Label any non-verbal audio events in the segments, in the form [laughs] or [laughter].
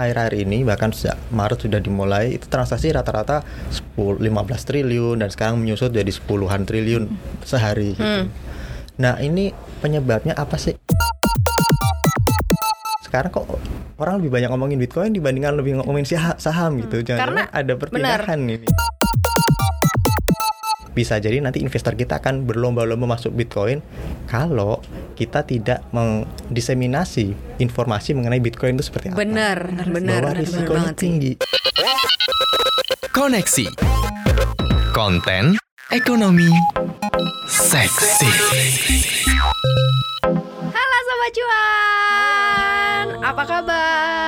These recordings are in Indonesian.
akhir-akhir ini bahkan sejak Maret sudah dimulai itu transaksi rata-rata 10 15 triliun dan sekarang menyusut jadi sepuluhan triliun sehari gitu. Hmm. Nah, ini penyebabnya apa sih? Sekarang kok orang lebih banyak ngomongin Bitcoin dibandingkan lebih ngomongin saham gitu. Jangan-jangan Karena- ada perpindahan ini. Bisa jadi nanti investor kita akan berlomba-lomba masuk Bitcoin kalau kita tidak mendiseminasi informasi mengenai Bitcoin itu seperti apa. Bahwa bener, bener risikonya banget sih. tinggi. Koneksi. Konten ekonomi seksi. Halo Sobat Cuan, apa kabar?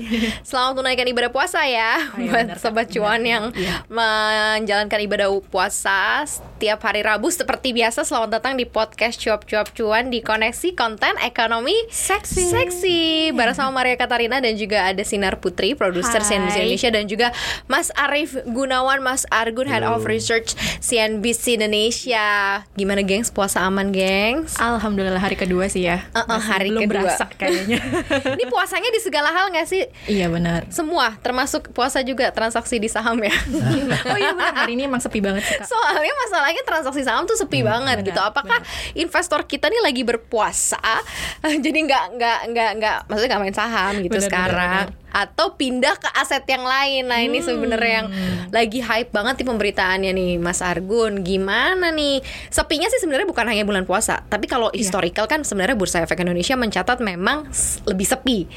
[laughs] Selamat menunaikan ibadah puasa ya iya, Buat benar, Sobat Kak. Cuan Benar. yang Iya. menjalankan ibadah puasa Setiap hari Rabu seperti biasa Selamat datang di podcast Cuap-Cuap Cuan Di Koneksi Konten Ekonomi Seksi. Seksi Bareng sama Maria Katarina dan juga ada Sinar Putri Produser. CNBC Indonesia Dan juga Mas Arif Gunawan, Mas Argun Head of. Research CNBC Indonesia Gimana gengs? Puasa aman gengs? Alhamdulillah hari kedua sih ya. Uh-uh, Masih hari belum kedua. berasa kayaknya. [laughs] Ini puasanya di segala hal nggak sih? Iya benar. Semua, termasuk puasa juga transaksi di saham ya. [laughs] Oh iya benar hari ini emang sepi banget sih kak. Soalnya masalahnya transaksi saham tuh sepi banget benar, gitu. Apakah investor kita nih lagi berpuasa, [laughs] jadi nggak nggak nggak nggak, maksudnya nggak main saham gitu Benar, sekarang, benar, atau pindah ke aset yang lain. Nah ini sebenarnya yang lagi hype banget di pemberitaannya nih, Mas Argun. Gimana nih? Sepinya sih sebenarnya bukan hanya bulan puasa, tapi kalau historical kan sebenarnya Bursa Efek Indonesia mencatat memang lebih sepi.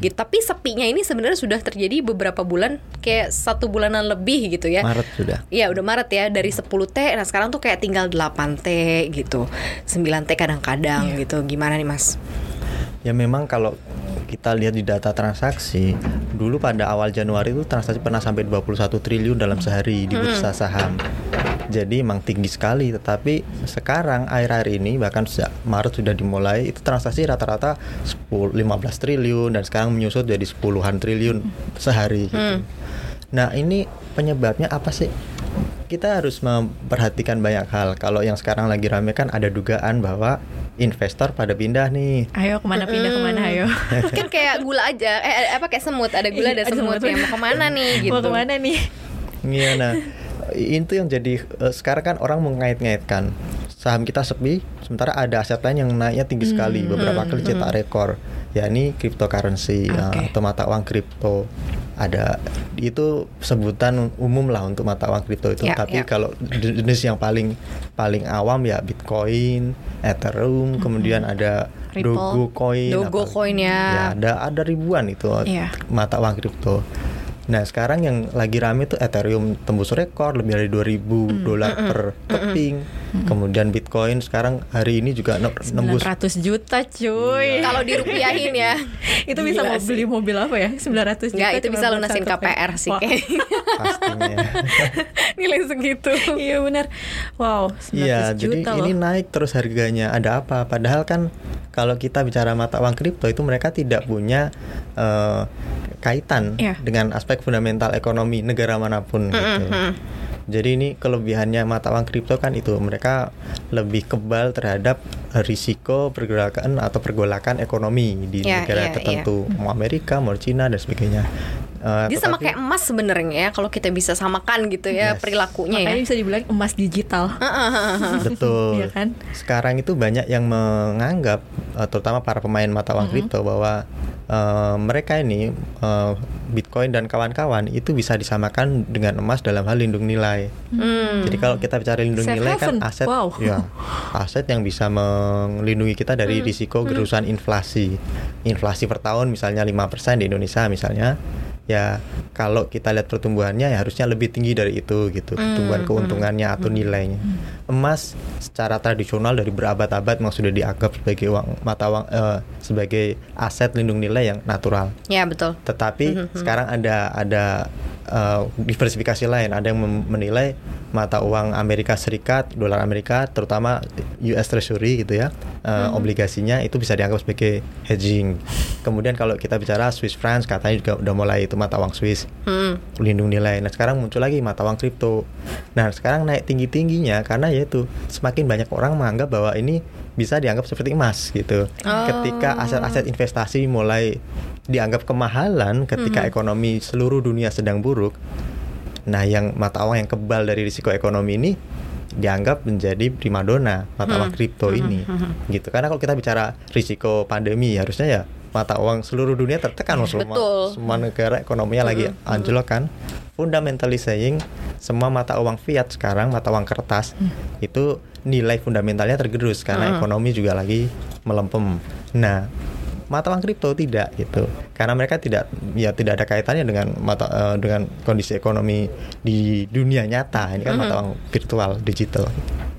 Gitu. Tapi sepinya ini sebenarnya sudah terjadi beberapa bulan, kayak satu bulanan lebih gitu ya. Maret sudah. Iya udah Maret ya dari 10 T Nah sekarang tuh kayak tinggal 8 T gitu 9 T kadang-kadang gitu Gimana nih mas? Ya memang kalau kita lihat di data transaksi, dulu pada awal Januari itu transaksi pernah sampai 21 triliun dalam sehari di bursa saham. Jadi emang tinggi sekali, tetapi sekarang akhir-akhir ini bahkan sejak Maret sudah dimulai itu transaksi rata-rata 10 15 triliun dan sekarang menyusut jadi sepuluhan triliun sehari gitu. Nah, ini penyebabnya apa sih? Kita harus memperhatikan banyak hal. Kalau yang sekarang lagi rame kan ada dugaan bahwa investor pada pindah nih. Ayo ke mana pindah ke mana ayo. kan kayak gula aja. Eh eh, apa kayak semut. Ada gula ada Iya, ada semut. ya Mau ke mana [laughs] nih gitu. Mau ke mana nih? Iya nah itu yang jadi eh, sekarang kan orang mengait-ngaitkan saham kita sepi sementara ada aset lain yang naiknya tinggi sekali beberapa kali cetak rekor yakni cryptocurrency ya, Oke. atau mata uang kripto ada itu sebutan umum lah untuk mata uang kripto itu Ya, tapi ya. kalau jenis yang paling paling awam ya Bitcoin, Ethereum, kemudian ada Ripple. Dogecoin, ya. ya ada ada ribuan itu Iya. mata uang kripto. Nah sekarang yang lagi rame tuh Ethereum tembus rekor lebih dari 2000 dolar per keping. Kemudian Bitcoin sekarang hari ini juga ne- nembus 900 juta cuy. Kalau dirupiahin ya [laughs] itu bisa Gila mau sih. beli mobil apa ya? 900 juta. Enggak itu bisa lunasin KPR sih [laughs] pastinya. [laughs] Nilai segitu Iya benar. Wow, 900 Iya, jadi juta ini loh. naik terus harganya. Ada apa? Padahal kan kalau kita bicara mata uang kripto itu mereka tidak punya eh, kaitan Iya. dengan aspek fundamental ekonomi negara mana pun gitu. Jadi ini kelebihannya mata uang kripto kan itu. Mereka lebih kebal terhadap risiko pergerakan atau pergolakan ekonomi di Iya, negara iya, tertentu, mau Amerika, mau Cina dan sebagainya. Eh, Dia sama kayak emas sebenarnya ya Kalau kita bisa samakan gitu ya Yes. Perilakunya ya Makanya bisa dibilang emas digital. [laughs] Betul. Iya kan? Sekarang itu banyak yang menganggap, eh, terutama para pemain mata uang kripto, bahwa eh, mereka ini eh, Bitcoin dan kawan-kawan itu bisa disamakan dengan emas dalam hal lindung nilai. Hmm. Jadi kalau kita bicara lindung Safe nilai kan haven. aset, Wow. ya [laughs] aset yang bisa melindungi kita dari risiko gerusan inflasi. Inflasi per tahun misalnya 5% di Indonesia misalnya. Ya kalau kita lihat pertumbuhannya ya harusnya lebih tinggi dari itu gitu pertumbuhan keuntungannya atau nilainya. Emas secara tradisional dari berabad-abad memang sudah dianggap sebagai uang mata uang eh, sebagai aset lindung nilai yang natural. Ya betul Tetapi sekarang ada ada uh, diversifikasi lain. Ada yang menilai mata uang Amerika Serikat, dolar Amerika, terutama US Treasury gitu ya, uh, obligasinya itu bisa dianggap sebagai hedging. Kemudian kalau kita bicara Swiss francs, katanya juga udah mulai itu mata uang Swiss Hmm. lindung nilai. Nah sekarang muncul lagi mata uang kripto. Nah sekarang naik tinggi tingginya karena yaitu semakin banyak orang menganggap bahwa ini bisa dianggap seperti emas gitu. Oh. Ketika aset-aset investasi mulai dianggap kemahalan ketika ekonomi seluruh dunia sedang buruk. Nah, yang mata uang yang kebal dari risiko ekonomi ini dianggap menjadi primadona mata uang kripto ini. Gitu. Karena kalau kita bicara risiko pandemi harusnya ya mata uang seluruh dunia tertekan loh semua Betul. semua negara ekonominya lagi anjlok kan. Fundamentally saying semua mata uang fiat sekarang mata uang kertas itu nilai fundamentalnya tergerus karena ekonomi juga lagi melempem. Nah, mata uang kripto? Tidak gitu. Karena mereka tidak ya tidak ada kaitannya dengan mata eh, dengan kondisi ekonomi di dunia nyata. Ini kan mata uang virtual digital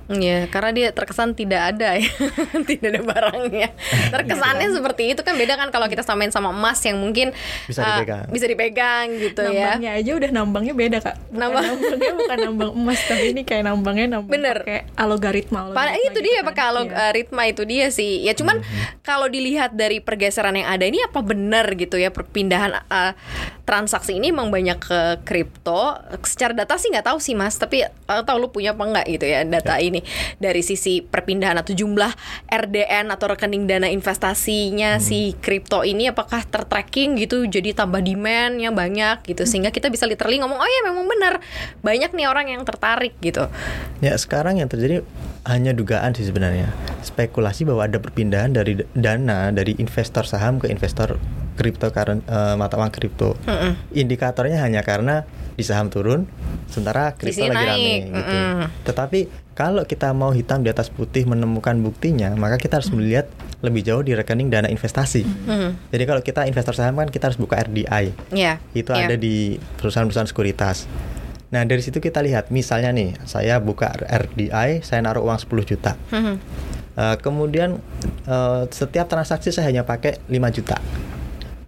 Iya, karena dia terkesan tidak ada ya, [laughs] tidak ada barangnya. [laughs] Terkesannya seperti itu kan beda kan kalau kita samain sama emas yang mungkin Bisa uh, dipegang. bisa dipegang gitu ya. Nambangnya aja udah nambangnya beda kak. Bukan Nambang. nambangnya bukan nambang emas tapi ini kayak nambangnya nambang Bener. algoritma. Padahal algoritma itu gitu dia kan. pakai alo- Iya. eh, ritma itu dia sih. Ya cuman kalau dilihat dari pergeseran yang ada ini apa benar gitu ya perpindahan eh, transaksi ini emang banyak ke kripto. Secara data sih nggak tahu sih mas. Tapi eh, tahu lu punya apa nggak gitu ya data ini dari sisi perpindahan atau jumlah RDN atau rekening dana investasinya si kripto ini apakah tertracking gitu jadi tambah demand yang banyak gitu sehingga kita bisa literally ngomong oh ya memang benar banyak nih orang yang tertarik gitu. Ya sekarang yang terjadi hanya dugaan sih sebenarnya spekulasi bahwa ada perpindahan dari dana dari investor saham ke investor kripto eh, mata uang kripto. Indikatornya hanya karena di saham turun, sementara kripto lagi rame naik, gitu. mm-mm. Tetapi kalau kita mau hitam di atas putih menemukan buktinya, maka kita harus melihat lebih jauh di rekening dana investasi. Jadi kalau kita investor saham kan kita harus buka RDI Ya. itu ya. ada di perusahaan-perusahaan sekuritas. Nah dari situ kita lihat, misalnya nih, saya buka RDI, saya naruh uang 10 juta. Mhm. Eh, kemudian eh, setiap transaksi saya hanya pakai 5 juta.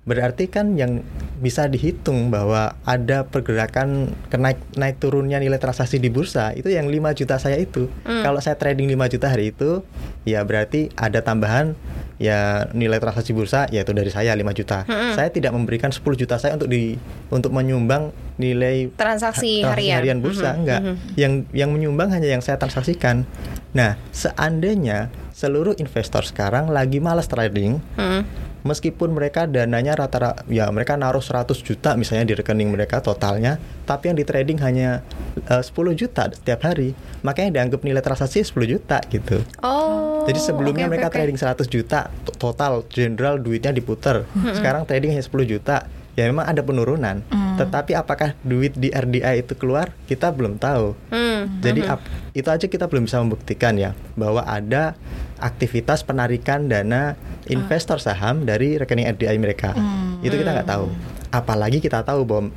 Berarti kan yang bisa dihitung bahwa ada pergerakan kenaik naik turunnya nilai transaksi di bursa itu yang 5 juta saya itu. Kalau saya trading 5 juta hari itu, ya berarti ada tambahan ya nilai transaksi bursa yaitu dari saya 5 juta. Saya tidak memberikan 10 juta saya untuk di untuk menyumbang nilai Transaksi ha- harian. bursa Mhm, enggak. mhm. Yang yang menyumbang hanya yang saya transaksikan. Nah, seandainya seluruh investor sekarang lagi malas trading, Hmm. Meskipun mereka dananya rata-rata ya mereka naruh 100 juta misalnya di rekening mereka totalnya tapi yang di trading hanya eh, 10 juta setiap hari makanya dianggap nilai transaksi 10 juta gitu Oh. jadi sebelumnya oke, mereka oke. trading 100 juta to- total general duitnya diputer sekarang trading hanya 10 juta ya memang ada penurunan tetapi apakah duit di RDI itu keluar kita belum tahu Hmm. jadi ap- itu aja kita belum bisa membuktikan ya bahwa ada aktivitas penarikan dana investor saham dari rekening RDI mereka. Itu kita nggak tahu. Apalagi kita tahu bahwa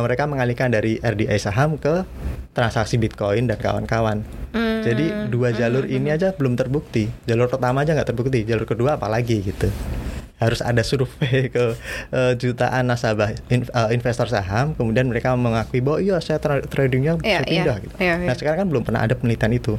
mereka mengalihkan dari RDI saham ke transaksi Bitcoin dan kawan-kawan. Hmm. Jadi dua jalur ini aja belum terbukti. Jalur pertama aja nggak terbukti. Jalur kedua apalagi gitu. Harus ada survei [laughs] ke eh, jutaan nasabah in- eh, investor saham, kemudian mereka mengakui bahwa iya saya tra- tradingnya Iya, bisa pindah iya, gitu. iya, iya. Nah sekarang kan belum pernah ada penelitian itu.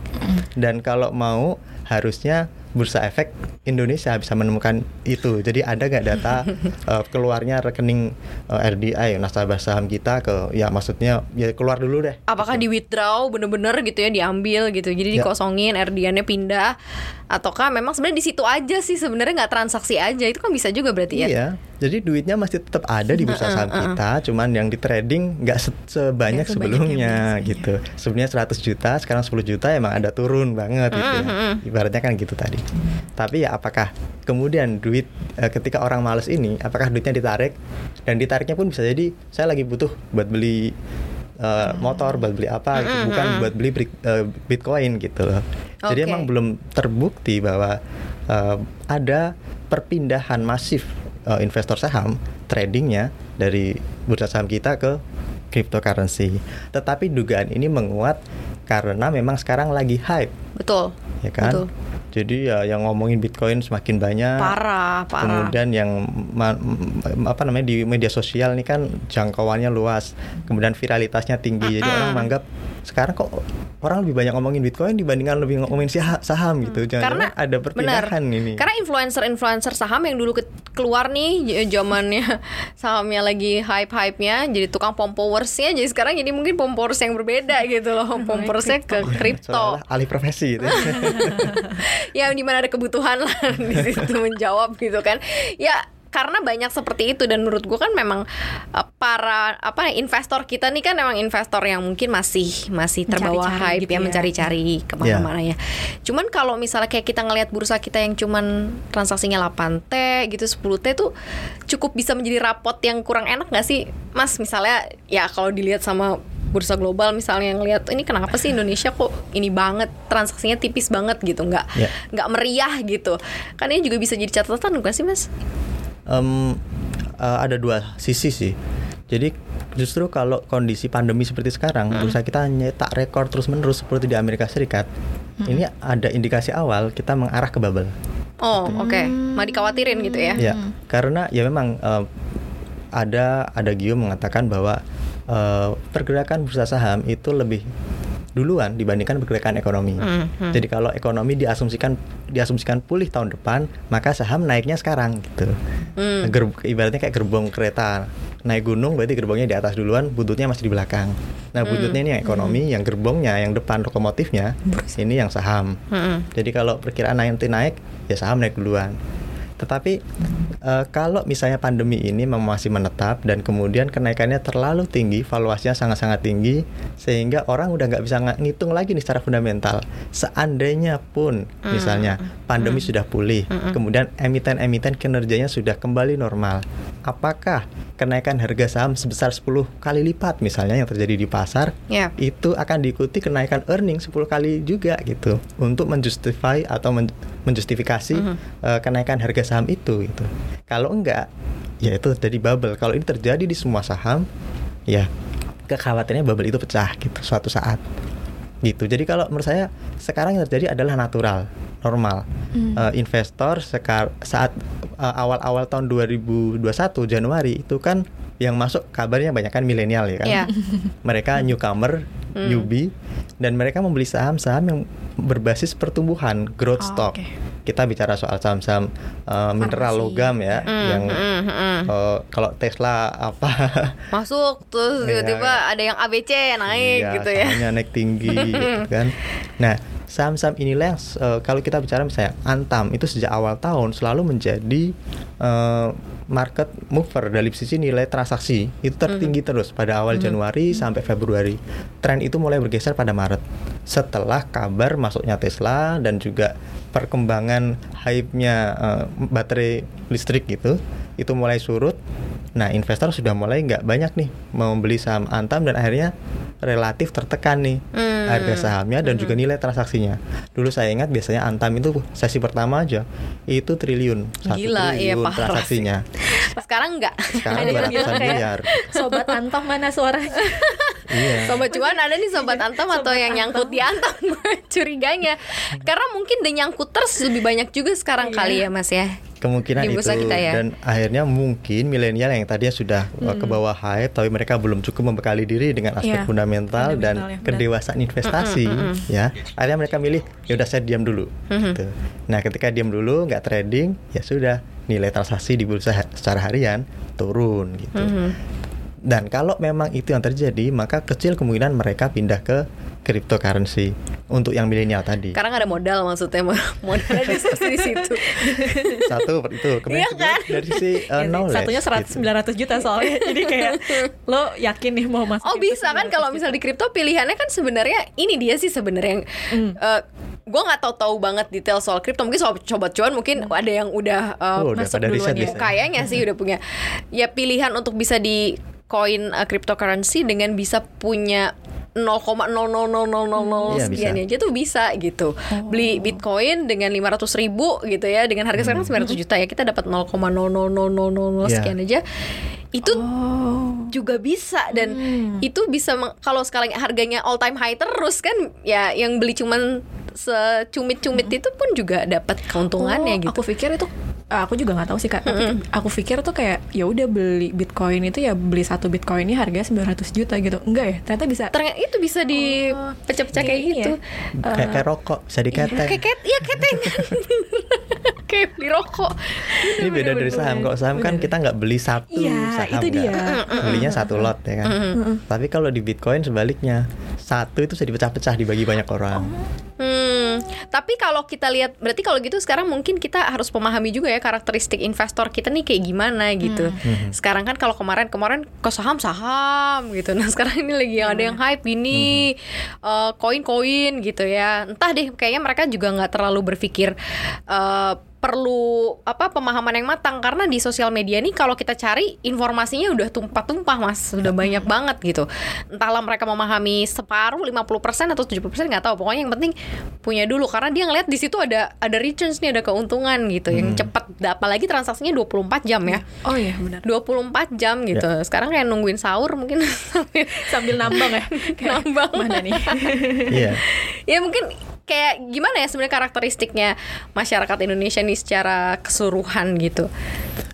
Dan kalau mau harusnya Bursa Efek Indonesia bisa menemukan itu. Jadi ada nggak data [laughs] eh, keluarnya rekening eh, RDI nasabah saham kita ke ya maksudnya ya keluar dulu deh. Apakah di withdraw bener-bener gitu ya diambil gitu, jadi Ya. dikosongin, RDN-nya pindah, ataukah memang sebenarnya di situ aja sih sebenarnya nggak transaksi aja itu kan bisa juga berarti ya? Iya. Jadi duitnya masih tetap ada di bursa saham kita, cuman yang di trading nggak se- sebanyak sebanyak sebelumnya gitu. Sebenarnya 100 juta, sekarang 10 juta emang ada turun banget gitu ya. Ibaratnya kan gitu tadi. Tapi ya apakah kemudian duit eh, ketika orang males ini, apakah duitnya ditarik dan ditariknya pun bisa jadi saya lagi butuh buat beli eh, motor, buat beli apa, gitu. bukan buat beli eh, Bitcoin gitu loh. Jadi Oke. emang belum terbukti bahwa eh, ada perpindahan masif eh, investor saham tradingnya dari bursa saham kita ke cryptocurrency. Tetapi dugaan ini menguat karena memang sekarang lagi hype, Betul. Ya kan? Betul. Jadi ya yang ngomongin Bitcoin semakin banyak. Parah, parah. Kemudian yang ma- m- apa namanya di media sosial ini kan jangkauannya luas, kemudian viralitasnya tinggi. Jadi orang menganggap sekarang kok orang lebih banyak ngomongin Bitcoin dibandingkan lebih ngomongin saham gitu. Jangan karena ada perpindahan benar. ini. Karena influencer-influencer saham yang dulu ke- keluar nih zamannya [laughs] sahamnya lagi hype-hype-nya jadi tukang pompowersnya jadi sekarang jadi mungkin pompowers yang berbeda gitu loh. Pompowersnya ke kripto. Alih profesi gitu. [laughs] [laughs] ya di mana ada kebutuhan lah [laughs] di situ menjawab gitu kan ya karena banyak seperti itu dan menurut gue kan memang uh, para apa investor kita nih kan memang investor yang mungkin masih masih terbawa Mencari-cari hype gitu ya ya. mencari-cari ke mana-mana ya. Cuman kalau misalnya kayak kita ngelihat bursa kita yang cuman transaksinya 8T gitu 10T tuh cukup bisa menjadi rapot yang kurang enak gak sih Mas misalnya ya kalau dilihat sama bursa global misalnya ngelihat ini kenapa sih Indonesia kok ini banget transaksinya tipis banget gitu nggak Ya. nggak meriah gitu? Kan ini juga bisa jadi catatan bukan sih mas? Em, eh, ada dua sisi sih. Jadi justru kalau kondisi pandemi seperti sekarang, bursa kita nyetak rekor terus menerus seperti di Amerika Serikat, ini ada indikasi awal kita mengarah ke bubble. oh oke. Mau dikhawatirin gitu ya? Ya, karena ya memang eh, ada ada Gio mengatakan bahwa eh, pergerakan bursa saham itu lebih duluan dibandingkan pergerakan ekonomi. Mhm. Jadi kalau ekonomi diasumsikan diasumsikan pulih tahun depan, maka saham naiknya sekarang gitu. Hmm. Ger- ibaratnya kayak gerbong kereta naik gunung berarti gerbongnya di atas duluan, buntutnya masih di belakang. Nah buntutnya ini yang ekonomi, yang gerbongnya, yang depan lokomotifnya ini yang saham. Mm-mm. Jadi kalau perkiraan nanti naik, ya saham naik duluan. Tetapi eh, kalau misalnya pandemi ini masih menetap dan kemudian kenaikannya terlalu tinggi, valuasinya sangat-sangat tinggi, sehingga orang udah nggak bisa ngitung lagi nih secara fundamental. Seandainya pun misalnya pandemi sudah pulih, kemudian emiten-emiten kinerjanya sudah kembali normal, apakah kenaikan harga saham sebesar 10 kali lipat misalnya yang terjadi di pasar Ya. itu akan diikuti kenaikan earning 10 kali juga gitu untuk menjustify atau men- menjustifikasi eh, kenaikan harga saham itu gitu. Kalau enggak ya itu jadi bubble. Kalau ini terjadi di semua saham ya kekhawatirannya bubble itu pecah gitu suatu saat. Gitu. Jadi kalau menurut saya sekarang yang terjadi adalah natural, normal. Eh, investor sekar saat eh, awal-awal tahun 2021 Januari itu kan yang masuk kabarnya banyak kan milenial ya kan Iya. [laughs] mereka newcomer, newbie, dan mereka membeli saham-saham yang berbasis pertumbuhan, growth Oh, stock. oke. Kita bicara soal saham-saham uh, mineral logam ya, yang mm, mm. uh, kalau Tesla apa? [laughs] masuk terus Iya, tiba-tiba ada yang ABC naik Iya, gitu ya naik tinggi [laughs] gitu kan. Nah, saham-saham inilah yang uh, kalau kita bicara misalnya Antam itu sejak awal tahun selalu menjadi uh, market mover dari sisi nilai transaksi itu tertinggi terus pada awal Januari sampai Februari. Tren itu mulai bergeser pada Maret setelah kabar masuknya Tesla dan juga perkembangan hype-nya uh, baterai listrik gitu itu mulai surut. Nah, investor sudah mulai nggak banyak nih membeli saham Antam dan akhirnya relatif tertekan nih Hmm. Harga sahamnya dan juga nilai transaksinya. Dulu saya ingat biasanya Antam itu sesi pertama aja itu triliun, satu Gila, iya, triliun parah transaksinya. sekarang enggak Sekarang Ada yang 200 bilang kayak, miliar. Sobat Antam mana suaranya? Iya. Sobat cuan ada nih sobat antam atau yang nyangkut di antam [laughs] curiganya karena mungkin the nyangkuters lebih banyak juga sekarang Iya. kali ya mas ya kemungkinan Di itu. kita ya. dan akhirnya mungkin milenial yang tadinya sudah uh, ke bawah hype tapi mereka belum cukup membekali diri dengan aspek Iya, fundamental, fundamental dan ya, kedewasaan investasi ya. Akhirnya mereka milih ya udah saya diam dulu. Gitu. nah ketika diam dulu nggak trading ya sudah nilai transaksi di bursa secara harian turun gitu dan kalau memang itu yang terjadi maka kecil kemungkinan mereka pindah ke cryptocurrency untuk yang milenial tadi sekarang ada modal maksudnya modalnya di, [laughs] di situ satu itu kemudian Iya kan? dari sisi uh, Ya, knowledge Satunya 100 gitu. 900 juta soalnya. [laughs] Jadi kayak lo yakin nih mau masuk Oh bisa kan 900 kalau misal di kripto pilihannya kan sebenarnya ini dia sih sebenarnya yang gue nggak tahu tahu banget detail soal kripto mungkin soal coba cuan mungkin ada yang udah uh, Oh, udah masuk pada duluan riset ya. biasanya. kayaknya sih udah punya ya pilihan untuk bisa di koin uh, cryptocurrency dengan bisa punya 0,00000 Iya, sekian aja tuh bisa gitu. Beli bitcoin dengan 500 ribu gitu ya dengan harga sekarang 900 juta ya kita dapat 0,00000 Iya. sekian aja. Itu juga bisa dan itu bisa kalau sekarang harganya all time high terus kan ya yang beli cuman secumit-cumit itu pun juga dapat keuntungannya Oh, gitu. Aku pikir itu aku juga nggak tahu sih kak. Tapi aku pikir tuh kayak ya udah beli bitcoin itu ya beli satu bitcoin ini harganya 900 juta gitu. Enggak ya? Ternyata bisa. Ternyata itu bisa dipecah-pecah kayak Ini gitu. ya. kayak kayak rokok bisa diketeng Kayak ket, ya ketengan. [laughs] kayak beli rokok. ini beda dari saham kalau saham kan kita nggak beli satu Iya, saham itu dia. belinya satu lot ya kan tapi kalau di bitcoin sebaliknya satu itu bisa dipecah-pecah dibagi banyak orang. Hmm, tapi kalau kita lihat berarti kalau gitu sekarang mungkin kita harus memahami juga ya karakteristik investor kita nih kayak gimana gitu. Sekarang kan kalau kemarin-kemarin ke saham-saham gitu. Nah, [laughs] sekarang ini lagi yang ada yang hype gini eh, koin-koin gitu ya. Entah deh kayaknya mereka juga nggak terlalu berpikir eh, perlu apa pemahaman yang matang. Karena di sosial media nih kalau kita cari informasinya udah tumpah-tumpah mas. Sudah banyak banget gitu. Entahlah mereka memahami separuh 50% atau 70% nggak tahu. Pokoknya yang penting punya dulu. Karena dia ngeliat di situ ada ada returns nih ada keuntungan gitu. Yang cepat apalagi transaksinya 24 jam ya. Oh iya benar. 24 jam gitu. Sekarang kayak nungguin sahur mungkin. [laughs] Sambil nambang ya. [laughs] Kayak, Nambang. Mana nih? [laughs] Iya. ya mungkin kayak gimana ya sebenarnya karakteristiknya masyarakat Indonesia nih secara keseluruhan gitu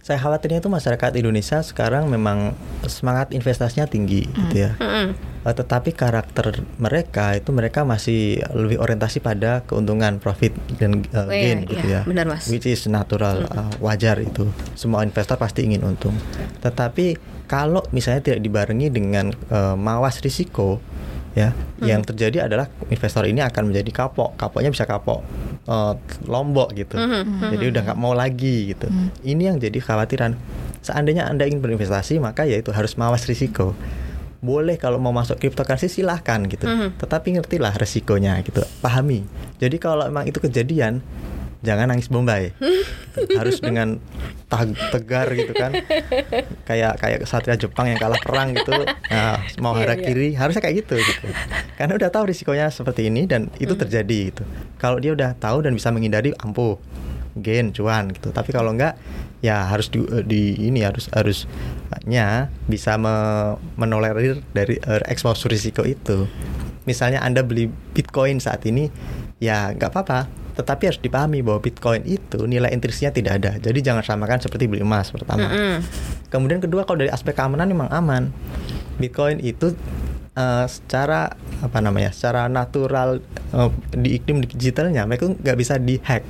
Saya khawatirnya itu masyarakat Indonesia sekarang memang semangat investasinya tinggi gitu ya. Mm-mm. Eh, Tetapi karakter mereka itu mereka masih lebih orientasi pada keuntungan profit dan uh, Oh, iya, gain gitu iya, ya. benar, Mas. Which is natural, uh, wajar itu. Semua investor pasti ingin untung. Tetapi kalau misalnya tidak dibarengi dengan uh, mawas risiko ya, yang terjadi adalah investor ini akan menjadi kapok. Kapoknya bisa kapok uh, lombok gitu. Jadi udah nggak mau lagi gitu. Ini yang jadi khawatiran. Seandainya Anda ingin berinvestasi, maka ya itu harus mawas risiko boleh kalau mau masuk cryptocurrency silahkan gitu tetapi ngertilah resikonya gitu pahami jadi kalau emang itu kejadian jangan nangis bombay. [laughs] Harus dengan tegar gitu kan. Kayak kayak satria Jepang yang kalah perang gitu. Nah, mau Iya, hara iya. kiri harusnya kayak gitu gitu. Karena udah tahu risikonya seperti ini dan itu terjadi gitu. Kalau dia udah tahu dan bisa menghindari ampuh. Gain cuan gitu. Tapi kalau enggak ya harus di, di ini harus harusnya bisa me- menolerir dari eh, exposure risiko itu. Misalnya anda beli bitcoin saat ini ya nggak apa-apa tetapi harus dipahami bahwa bitcoin itu nilai intrinsiknya tidak ada jadi jangan samakan seperti beli emas pertama Mm-mm. kemudian kedua kalau dari aspek keamanan memang aman bitcoin itu eh, secara apa namanya secara natural eh, di iklim digitalnya mereka nggak bisa dihack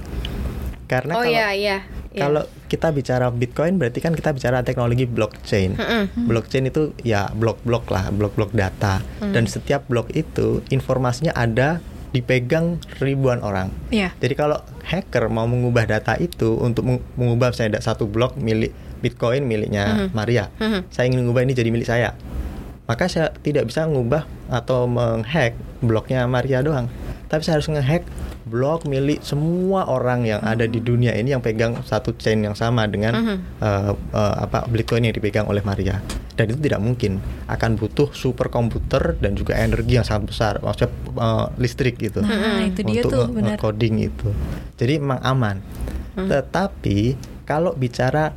karena oh kalau iya iya iya. kalau kita bicara Bitcoin berarti kan kita bicara teknologi blockchain. Mm-mm. Blockchain itu ya blok-blok lah, blok-blok data. Mm. Dan setiap blok itu informasinya ada dipegang ribuan orang. Iya. Jadi kalau hacker mau mengubah data itu untuk meng- mengubah misalnya ada satu blok milik Bitcoin miliknya Maria, Mhm. saya ingin mengubah ini jadi milik saya. Maka saya tidak bisa mengubah atau menghack bloknya Maria doang. Tapi saya harus ngehack blok milik semua orang yang ada di dunia ini yang pegang satu chain yang sama dengan Mhm. eh, eh, apa Bitcoin yang dipegang oleh Maria. Dan itu tidak mungkin. Akan butuh superkomputer dan juga energi yang sangat besar, maksudnya eh, listrik gitu Nah, itu dia untuk tuh benar. nge-coding itu. Jadi memang aman. Tetapi kalau bicara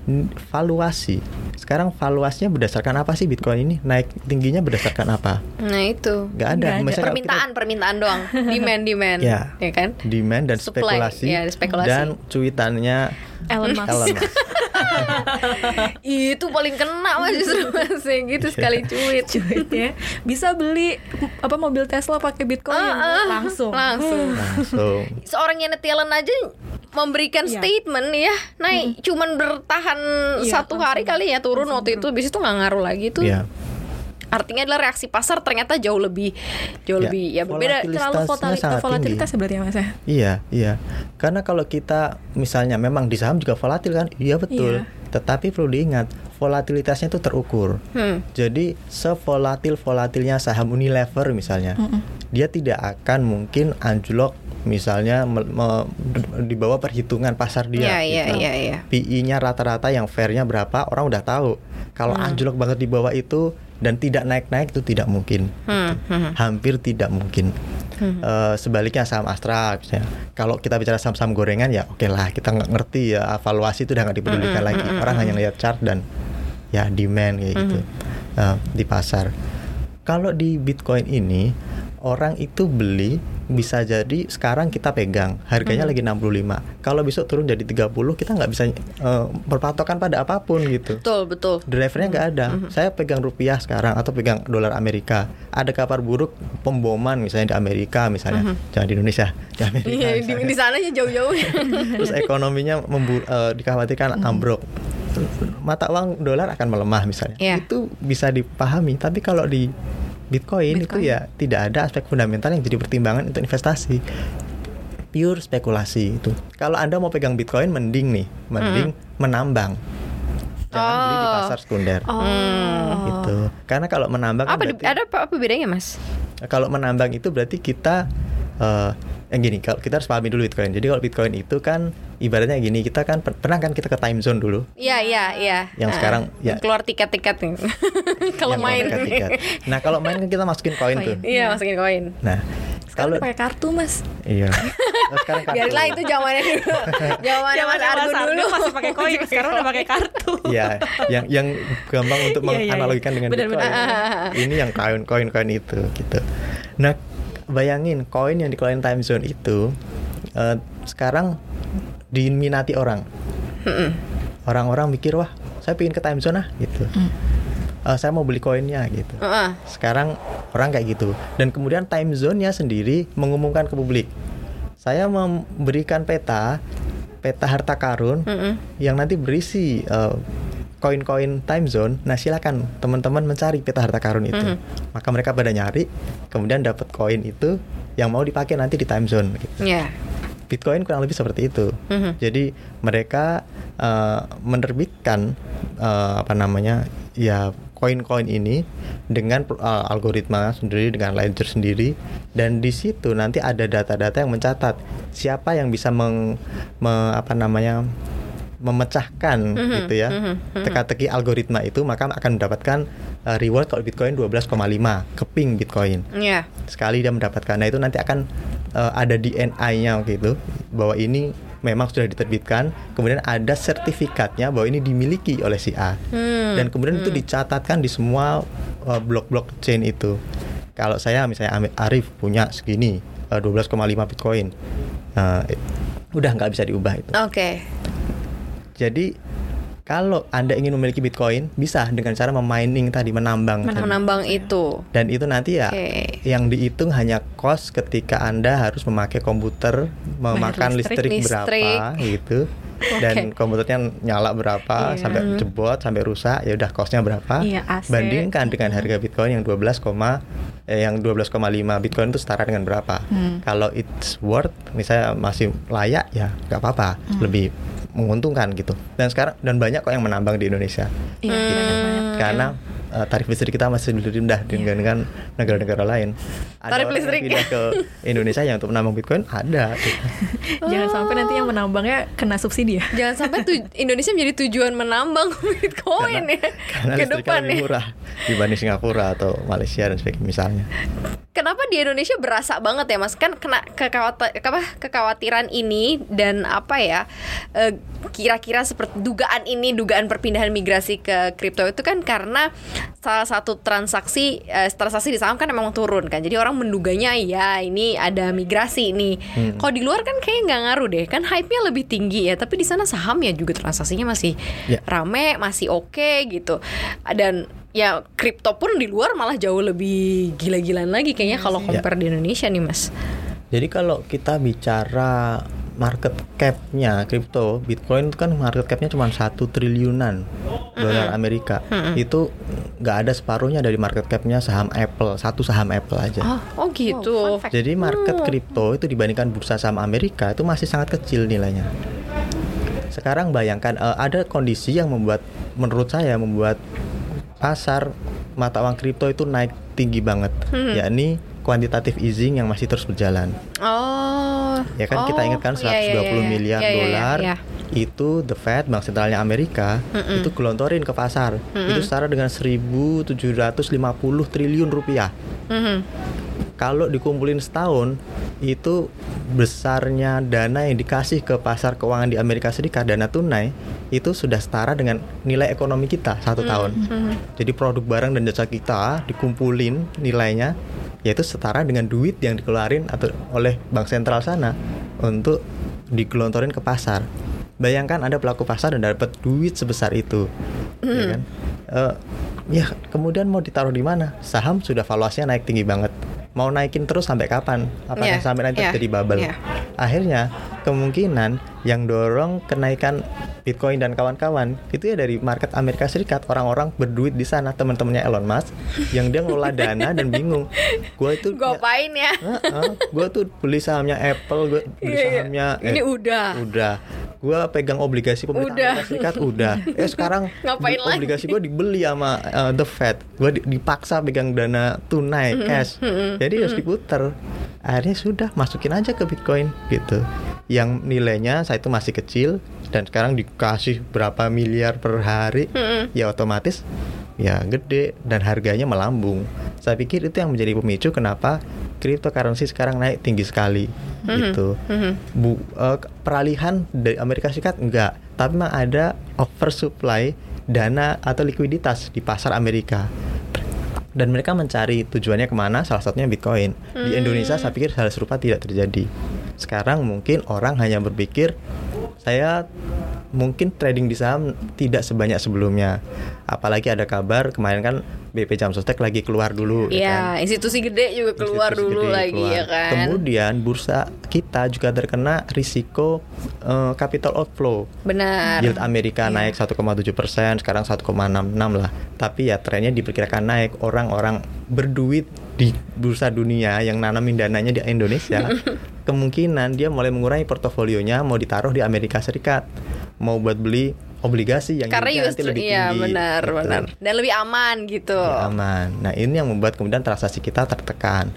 valuasi, sekarang valuasinya berdasarkan apa sih Bitcoin ini? Naik tingginya berdasarkan apa? nah itu Nggak ada. Nggak ada. Misalnya kalau permintaan permintaan doang demand demand Ya. ya kan kita demand dan Supply, spekulasi, ya, spekulasi. dan cuitannya Elon Musk. Elon Musk. [laughs] itu paling kena mas justru mas. Yang gitu sekali cuit. [laughs] Duitnya bisa beli apa mobil Tesla pakai Bitcoin? Ah, ah, langsung. langsung. Langsung. seorang Janet Yellen aja memberikan Iya. statement ya. Naik cuman bertahan Iya, satu hari kali ya turun waktu itu. bis itu nggak ngaruh lagi tuh. Ya. Artinya adalah reaksi pasar ternyata jauh lebih jauh Ya, lebih ya berbeda Terlalu volatilitas, volatilitas berarti ya mas ya. Iya, iya. Karena kalau kita misalnya memang di saham juga volatil kan? Iya betul. Iya. Tetapi perlu diingat, volatilitasnya itu terukur. Hmm. Jadi sevolatil volatilnya saham Unilever misalnya, dia tidak akan mungkin anjlok misalnya me- me- di bawah perhitungan pasar dia. Iya, iya, gitu. iya, iya. PI-nya rata-rata yang fairnya berapa orang udah tahu. Kalau anjlok banget di bawah itu dan tidak naik-naik itu tidak mungkin. Hmm, hmm. Hampir tidak mungkin. Eh, sebaliknya saham Astra misalnya. Kalau kita bicara saham-saham gorengan ya oke lah kita nggak ngerti ya evaluasi itu udah nggak dipedulikan lagi. Orang hanya lihat chart dan ya demand kayak gitu eh, di pasar. Kalau di Bitcoin ini orang itu beli bisa jadi sekarang kita pegang harganya lagi 65 kalau besok turun jadi 30 kita nggak bisa eh, berpatokan pada apa pun gitu betul betul drivernya nggak ada. Saya pegang rupiah sekarang atau pegang dolar Amerika. Ada kabar buruk pemboman misalnya di Amerika misalnya, jangan di Indonesia, di [laughs] Amerika. Iya, di, di sana ya jauh-jauh [laughs] Terus ekonominya membu- eh, dikhawatirkan ambruk. Mata uang dolar akan melemah misalnya. Iya. Itu bisa dipahami. Tapi kalau di Bitcoin, itu Bitcoin. ya tidak ada aspek fundamental yang jadi pertimbangan untuk investasi. Pure spekulasi itu. Kalau Anda mau pegang Bitcoin mending nih, mending menambang. Jangan beli di Oh. pasar sekunder. Oh. Gitu. Karena kalau menambang kan Apa di- berarti- ada apa, apa bedanya, Mas? Kalau menambang itu berarti kita eh yang gini, kalau kita harus pahami dulu Bitcoin. Jadi kalau Bitcoin itu kan ibaratnya gini, kita kan per- pernah kan kita ke time zone dulu. Iya, iya, iya. Yang Ah, sekarang, ya. keluar tiket-tiket nih. [laughs] Kalau main. tiket-tiket. Nah, kalau main kan kita masukin koin tuh. Iya, masukin koin. Nah, Sekarang kalau pakai kartu mas. iya. [laughs] Nah, sekarang kartu. Biarinlah itu zamannya dulu. [laughs] Zamannya Mas Argun dulu. masih pakai koin, [laughs] sekarang udah pakai kartu. Iya, yang yang gampang untuk Iya, iya, iya. menganalogikan dengan Benar, Bitcoin. Ini yang koin koin koin itu gitu. Nah, bayangin koin yang dikeluarin time zone itu eh, sekarang diminati orang. Orang-orang mikir wah, saya pengen ke time zone ah gitu. Eh, saya mau beli koinnya gitu. Heeh. Sekarang orang kayak gitu. Dan kemudian time zone-nya sendiri mengumumkan ke publik. Saya memberikan peta peta harta karun Mm-mm. yang nanti berisi eh, koin-koin time zone. Nah, silakan teman-teman mencari peta harta karun itu. Mhm. Maka mereka pada nyari, kemudian dapat koin itu yang mau dipakai nanti di time zone. gitu. Iya. Bitcoin kurang lebih seperti itu. Mhm. Jadi mereka eh, menerbitkan eh, apa namanya ya koin-koin ini dengan eh, algoritma sendiri dengan ledger sendiri dan di situ nanti ada data-data yang mencatat siapa yang bisa meng, me- apa namanya memecahkan Mhm, gitu ya mhm, mhm. teka-teki algoritma itu maka akan mendapatkan eh, reward kalau Bitcoin 12,5 keping Bitcoin Iya. sekali dia mendapatkan. Nah itu nanti akan eh, ada DNA-nya gitu bahwa ini memang sudah diterbitkan. Kemudian ada sertifikatnya bahwa ini dimiliki oleh si A. Hmm. Dan kemudian itu dicatatkan di semua eh, blok-blok chain itu. Kalau saya misalnya Arif punya segini eh, 12,5 Bitcoin, eh, udah nggak bisa diubah itu. Oke. Jadi kalau anda ingin memiliki Bitcoin bisa dengan cara memining tadi menambang. tadi. Menambang itu. Dan itu nanti ya Oke. yang dihitung hanya cost ketika Anda harus memakai komputer memakan listrik. listrik, Listrik. berapa gitu. [laughs] Dan komputernya nyala berapa Iya. sampai jebot sampai rusak ya udah costnya berapa. AC. Bandingkan dengan harga Bitcoin yang 12, koma- eh, yang 12,5 Bitcoin itu setara dengan berapa. Hmm. Kalau it's worth misalnya masih layak ya nggak apa-apa, Hmm. lebih menguntungkan gitu. Dan sekarang dan banyak kok yang menambang di Indonesia banyak-banyak. karena uh, tarif listrik kita masih lebih rendah dibandingkan negara-negara lain. Ada Tarif orang yang listrik. pindah ke Indonesia yang untuk menambang Bitcoin ada. gitu. [laughs] Jangan sampai nanti yang menambangnya kena subsidi ya. Jangan sampai tu- Indonesia menjadi tujuan menambang [laughs] Bitcoin Karena, ya karena ke listriknya depan lebih ya. murah dibanding Singapura atau Malaysia dan sebagainya misalnya. Kenapa di Indonesia berasa banget ya Mas? Kan kena kekhawatiran ini dan apa ya eh, kira-kira seperti dugaan ini dugaan perpindahan migrasi ke kripto itu kan karena salah satu transaksi eh, transaksi di saham kan emang turun kan. Jadi orang menduganya ya ini ada migrasi nih. Hmm. Kalau di luar kan kayaknya nggak ngaruh deh. Kan hype-nya lebih tinggi ya. Tapi di sana saham ya juga transaksinya masih Ya. rame, masih oke gitu. Dan ya kripto pun di luar malah jauh lebih gila-gilaan lagi kayaknya kalau compare di Indonesia nih mas. Jadi kalau kita bicara market cap-nya kripto, Bitcoin itu kan market cap-nya cuma satu triliunan dolar Amerika. Itu nggak ada separuhnya dari market cap-nya saham Apple, satu saham Apple aja. Oh, oh gitu. Fact. Jadi market kripto itu dibandingkan bursa saham Amerika itu masih sangat kecil nilainya. Sekarang bayangkan eh, ada kondisi yang membuat menurut saya membuat pasar mata uang kripto itu naik tinggi banget, yakni kuantitative easing yang masih terus berjalan. Oh. Ya kan kita oh, ingatkan 120 iya, iya, iya. miliar Iya, iya, iya, dolar iya. itu the Fed bank sentralnya Amerika itu gelontorin ke pasar. Itu setara dengan 1.750 triliun rupiah. Mhm. Kalau dikumpulin setahun itu besarnya dana yang dikasih ke pasar keuangan di Amerika Serikat dana tunai itu sudah setara dengan nilai ekonomi kita satu tahun. Jadi produk barang dan jasa kita dikumpulin nilainya yaitu setara dengan duit yang dikeluarin atau oleh bank sentral sana untuk digelontorin ke pasar. Bayangkan ada pelaku pasar dan dapat duit sebesar itu, ya kan? Eh, ya kemudian mau ditaruh di mana? Saham sudah valuasinya naik tinggi banget. Mau naikin terus sampai kapan? Apakah Iya, sampai nanti iya, jadi bubble? iya. akhirnya kemungkinan yang dorong kenaikan Bitcoin dan kawan-kawan itu ya dari market Amerika Serikat orang-orang berduit di sana teman-temannya Elon Musk yang dia ngelola dana dan bingung gue itu Gue apain ya? gue tuh beli sahamnya Apple gue beli Iya, iya. sahamnya Ini udah. udah gue pegang obligasi pemerintah Udah. Amerika Serikat udah eh sekarang [laughs] Ngapain lagi? obligasi gue dibeli sama uh, the Fed gue di- dipaksa pegang dana tunai cash jadi harus diputer akhirnya sudah masukin aja ke Bitcoin gitu yang nilainya saya itu masih kecil dan sekarang dikasih berapa miliar per hari ya otomatis ya gede dan harganya melambung. Saya pikir itu yang menjadi pemicu kenapa cryptocurrency sekarang naik tinggi sekali gitu. Bu, eh, peralihan dari Amerika Serikat enggak. Tapi memang ada oversupply dana atau likuiditas di pasar Amerika. Dan mereka mencari tujuannya ke mana salah satunya Bitcoin. Di Indonesia saya pikir hal serupa tidak terjadi sekarang mungkin orang hanya berpikir saya mungkin trading di saham tidak sebanyak sebelumnya. Apalagi ada kabar kemarin kan BP Jam Sostek lagi keluar dulu ya kan? Iya, institusi gede juga keluar Institusi dulu gede lagi keluar. ya kan. Kemudian bursa kita juga terkena risiko eh, capital outflow. Benar. Yield Amerika naik 1,7 persen, sekarang 1,66 lah. Tapi ya trennya diperkirakan naik. Orang-orang berduit di bursa dunia yang nanamin dananya di Indonesia, [laughs] kemungkinan dia mulai mengurangi portofolionya, mau ditaruh di Amerika Serikat, mau buat beli obligasi yang Karena US lebih iya tinggi. benar gitu. benar dan lebih aman gitu. Lebih aman. Nah ini yang membuat kemudian transaksi kita tertekan.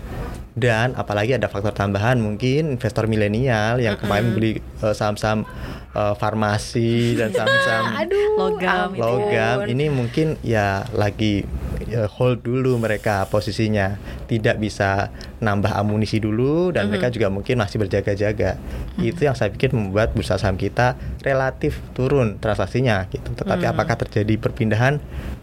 Dan apalagi ada faktor tambahan mungkin investor milenial yang kemarin beli eh, saham-saham eh, farmasi dan [laughs] saham-saham Logam. logam. Ini mungkin ya lagi eh, hold dulu mereka posisinya. Tidak bisa nambah amunisi dulu dan mereka juga mungkin masih berjaga-jaga. Itu yang saya pikir membuat bursa saham kita relatif turun transaksinya gitu. Tetapi apakah terjadi perpindahan?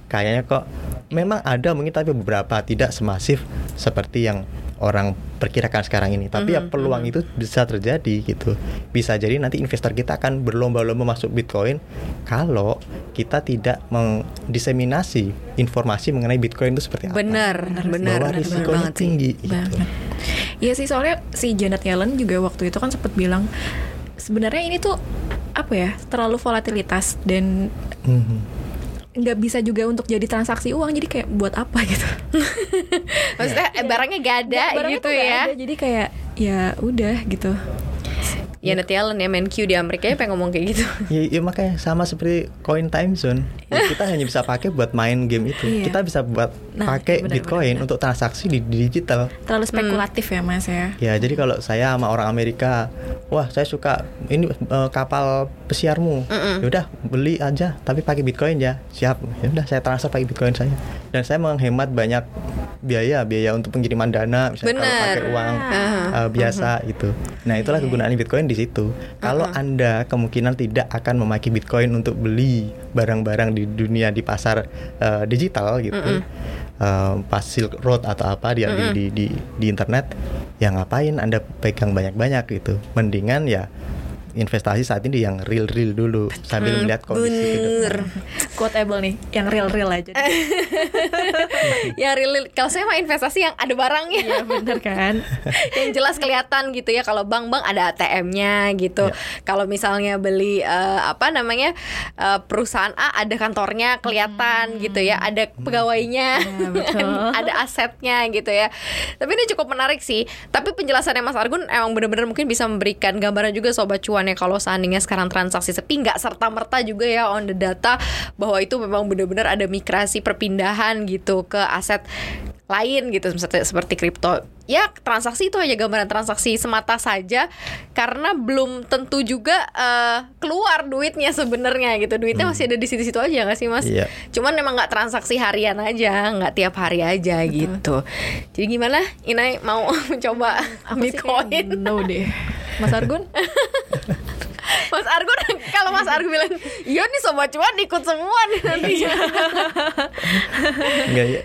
Kayaknya kok memang ada mungkin tapi beberapa tidak semasif seperti yang orang perkirakan sekarang ini tapi ya peluang itu bisa terjadi gitu bisa jadi nanti investor kita akan berlomba-lomba masuk Bitcoin kalau kita tidak mendiseminasi informasi mengenai Bitcoin itu seperti apa Benar, benar, benar, bahwa risikonya sih. tinggi gitu. Banget. Iya sih soalnya si Janet Yellen juga waktu itu kan sempat bilang sebenarnya ini tuh apa ya terlalu volatilitas dan Mhm. Nggak bisa juga untuk jadi transaksi uang jadi kayak buat apa gitu [laughs] Maksudnya eh, barangnya gak ada Barangnya gitu ya. ada, jadi kayak ya udah gitu Ya Janet Yellen ya main Q di Amerika ya pengen ngomong kayak gitu. [laughs] Ya, ya makanya sama seperti koin time zone. Ya, kita hanya bisa pakai buat main game itu. Iya. Kita bisa buat Nah, pakai benar, Bitcoin benar, benar. untuk transaksi di, di digital. terlalu spekulatif ya mas ya Ya, jadi kalau saya sama orang Amerika, wah saya suka ini eh, kapal pesiarmu. Ya udah beli aja, tapi pakai Bitcoin ya. Siap. Ya udah saya transfer pakai Bitcoin saya. Dan saya menghemat banyak biaya, biaya untuk pengiriman dana misalnya kalau Benar. pakai uang Aha. eh, biasa itu. Nah, itulah kegunaan Bitcoin di situ. Kalau Anda kemungkinan tidak akan memakai Bitcoin untuk beli barang-barang di dunia di pasar eh, digital gitu. eh, pas Silk Road atau apa dia di, di di di internet ya ngapain anda pegang banyak-banyak gitu mendingan ya investasi saat ini yang real-real dulu sambil melihat kondisi ke depan. Bener. quotable nih yang real real aja [laughs] yang real kalau saya mah investasi yang ada barangnya. Iya bener kan [laughs] yang jelas kelihatan gitu ya kalau bank-bank ada ATM-nya gitu. Ya. Kalau misalnya beli eh, apa namanya eh, perusahaan A ada kantornya kelihatan gitu ya, ada pegawainya, Ya, betul. [laughs] ada asetnya gitu ya. Tapi ini cukup menarik sih. Tapi penjelasannya Mas Argun emang benar-benar mungkin bisa memberikan gambaran juga sobat cuan ya kalau seandainya sekarang transaksi sepi nggak serta merta juga ya on the data bahwa itu memang benar-benar ada migrasi perpindahan gitu ke aset lain gitu seperti kripto ya transaksi itu hanya gambaran transaksi semata saja karena belum tentu juga eh, keluar duitnya sebenarnya gitu. Duitnya masih ada di situ-situ aja nggak sih mas? Iya. cuman memang nggak transaksi harian aja nggak tiap hari aja gitu. Jadi gimana? Inai mau [laughs] mencoba Aku Bitcoin? no deh. Mas Argun? [laughs] Mas Argun kalau Mas Argun bilang iya nih sobat cuan ikut semua nih nanti. Enggak, ya,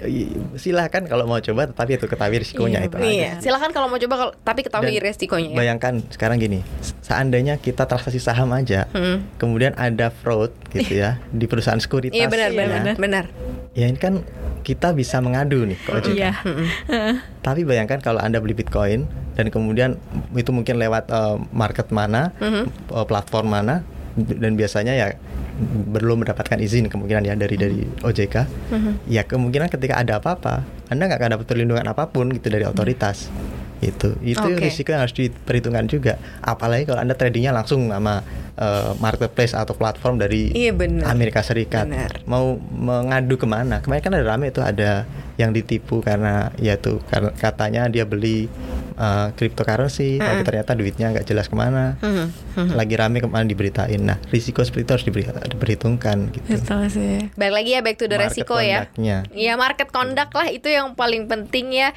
silahkan kalau mau coba tetapi itu ketahui risikonya Iya, itu. benar. Iya, silakan kalau mau coba kalau- tapi ketahui Dan resikonya ya. Bayangkan sekarang gini, seandainya kita transaksi saham aja, Hmm. kemudian ada fraud gitu ya [laughs] di perusahaan sekuritas. Iya benar ya. benar benar. Ya ini kan kita bisa mengadu nih ke OJK. Iya Tapi bayangkan kalau Anda beli Bitcoin dan kemudian itu mungkin lewat uh, market mana, uh, platform mana dan biasanya ya belum mendapatkan izin kemungkinan ya dari dari OJK. Mhm. Ya kemungkinan ketika ada apa-apa, Anda nggak akan dapat perlindungan apa pun gitu dari otoritas. Itu itu Oke. risiko yang harus diperhitungkan juga. Apalagi kalau Anda tradingnya langsung sama uh, marketplace atau platform dari Iya, benar. Amerika Serikat. Benar. Mau mengadu ke mana? Kemarin kan ada rame itu ada yang ditipu karena ya tuh karena katanya dia beli uh, cryptocurrency, tapi ternyata duitnya nggak jelas ke mana. Mhm, mhm. Lagi rame kemarin diberitain. Nah, risiko seperti itu harus diberi, diperhitungkan gitu. Betul sih. Balik lagi ya back to the Market resiko ya. Iya market conduct lah itu yang paling penting ya.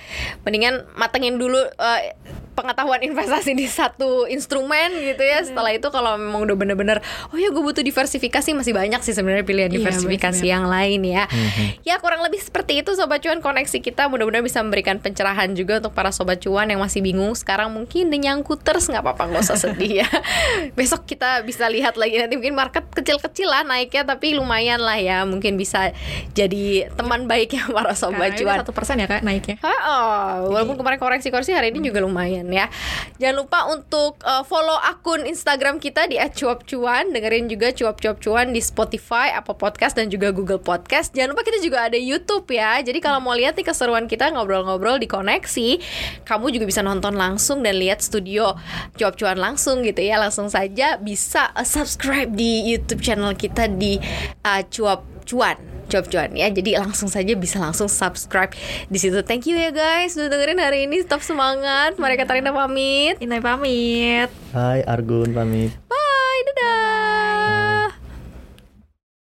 Mendingan matengin dulu eh, pengetahuan investasi di satu instrumen gitu ya. Setelah itu kalau memang udah bener-bener oh ya gue butuh diversifikasi masih banyak sih sebenarnya pilihan Iya, diversifikasi bener. yang lain ya. Mhm. Ya kurang lebih seperti itu sobat cuan koneksi kita mudah-mudahan bisa memberikan pencerahan juga untuk para sobat cuan yang masih bingung sekarang mungkin the nyangkuters nggak apa-apa nggak usah sedih ya. [laughs] Besok kita bisa lihat lagi nanti mungkin market kecil-kecil lah naiknya tapi lumayan lah ya mungkin bisa jadi teman baiknya para sobat Karena cuan. satu persen ya kak naiknya. Oh, walaupun kemarin koreksi-koreksi hari ini juga lumayan ya. Jangan lupa untuk uh, follow akun Instagram kita di @cuap-cuan, dengerin juga cuap-cuap cuan di Spotify, Apple Podcast dan juga Google Podcast. Jangan lupa kita juga ada YouTube ya. Jadi kalau mau lihat nih keseruan kita ngobrol-ngobrol di koneksi, kamu juga bisa nonton langsung dan lihat studio cuap-cuan langsung gitu ya. Langsung saja bisa uh, subscribe di YouTube channel kita di uh, cuan job cuan ya. Jadi langsung saja bisa langsung subscribe di situ. Thank you ya guys sudah dengerin hari ini. Stop semangat. Mereka Tarina pamit. Inai pamit. Hai Argun pamit. Bye dadah. Bye -bye.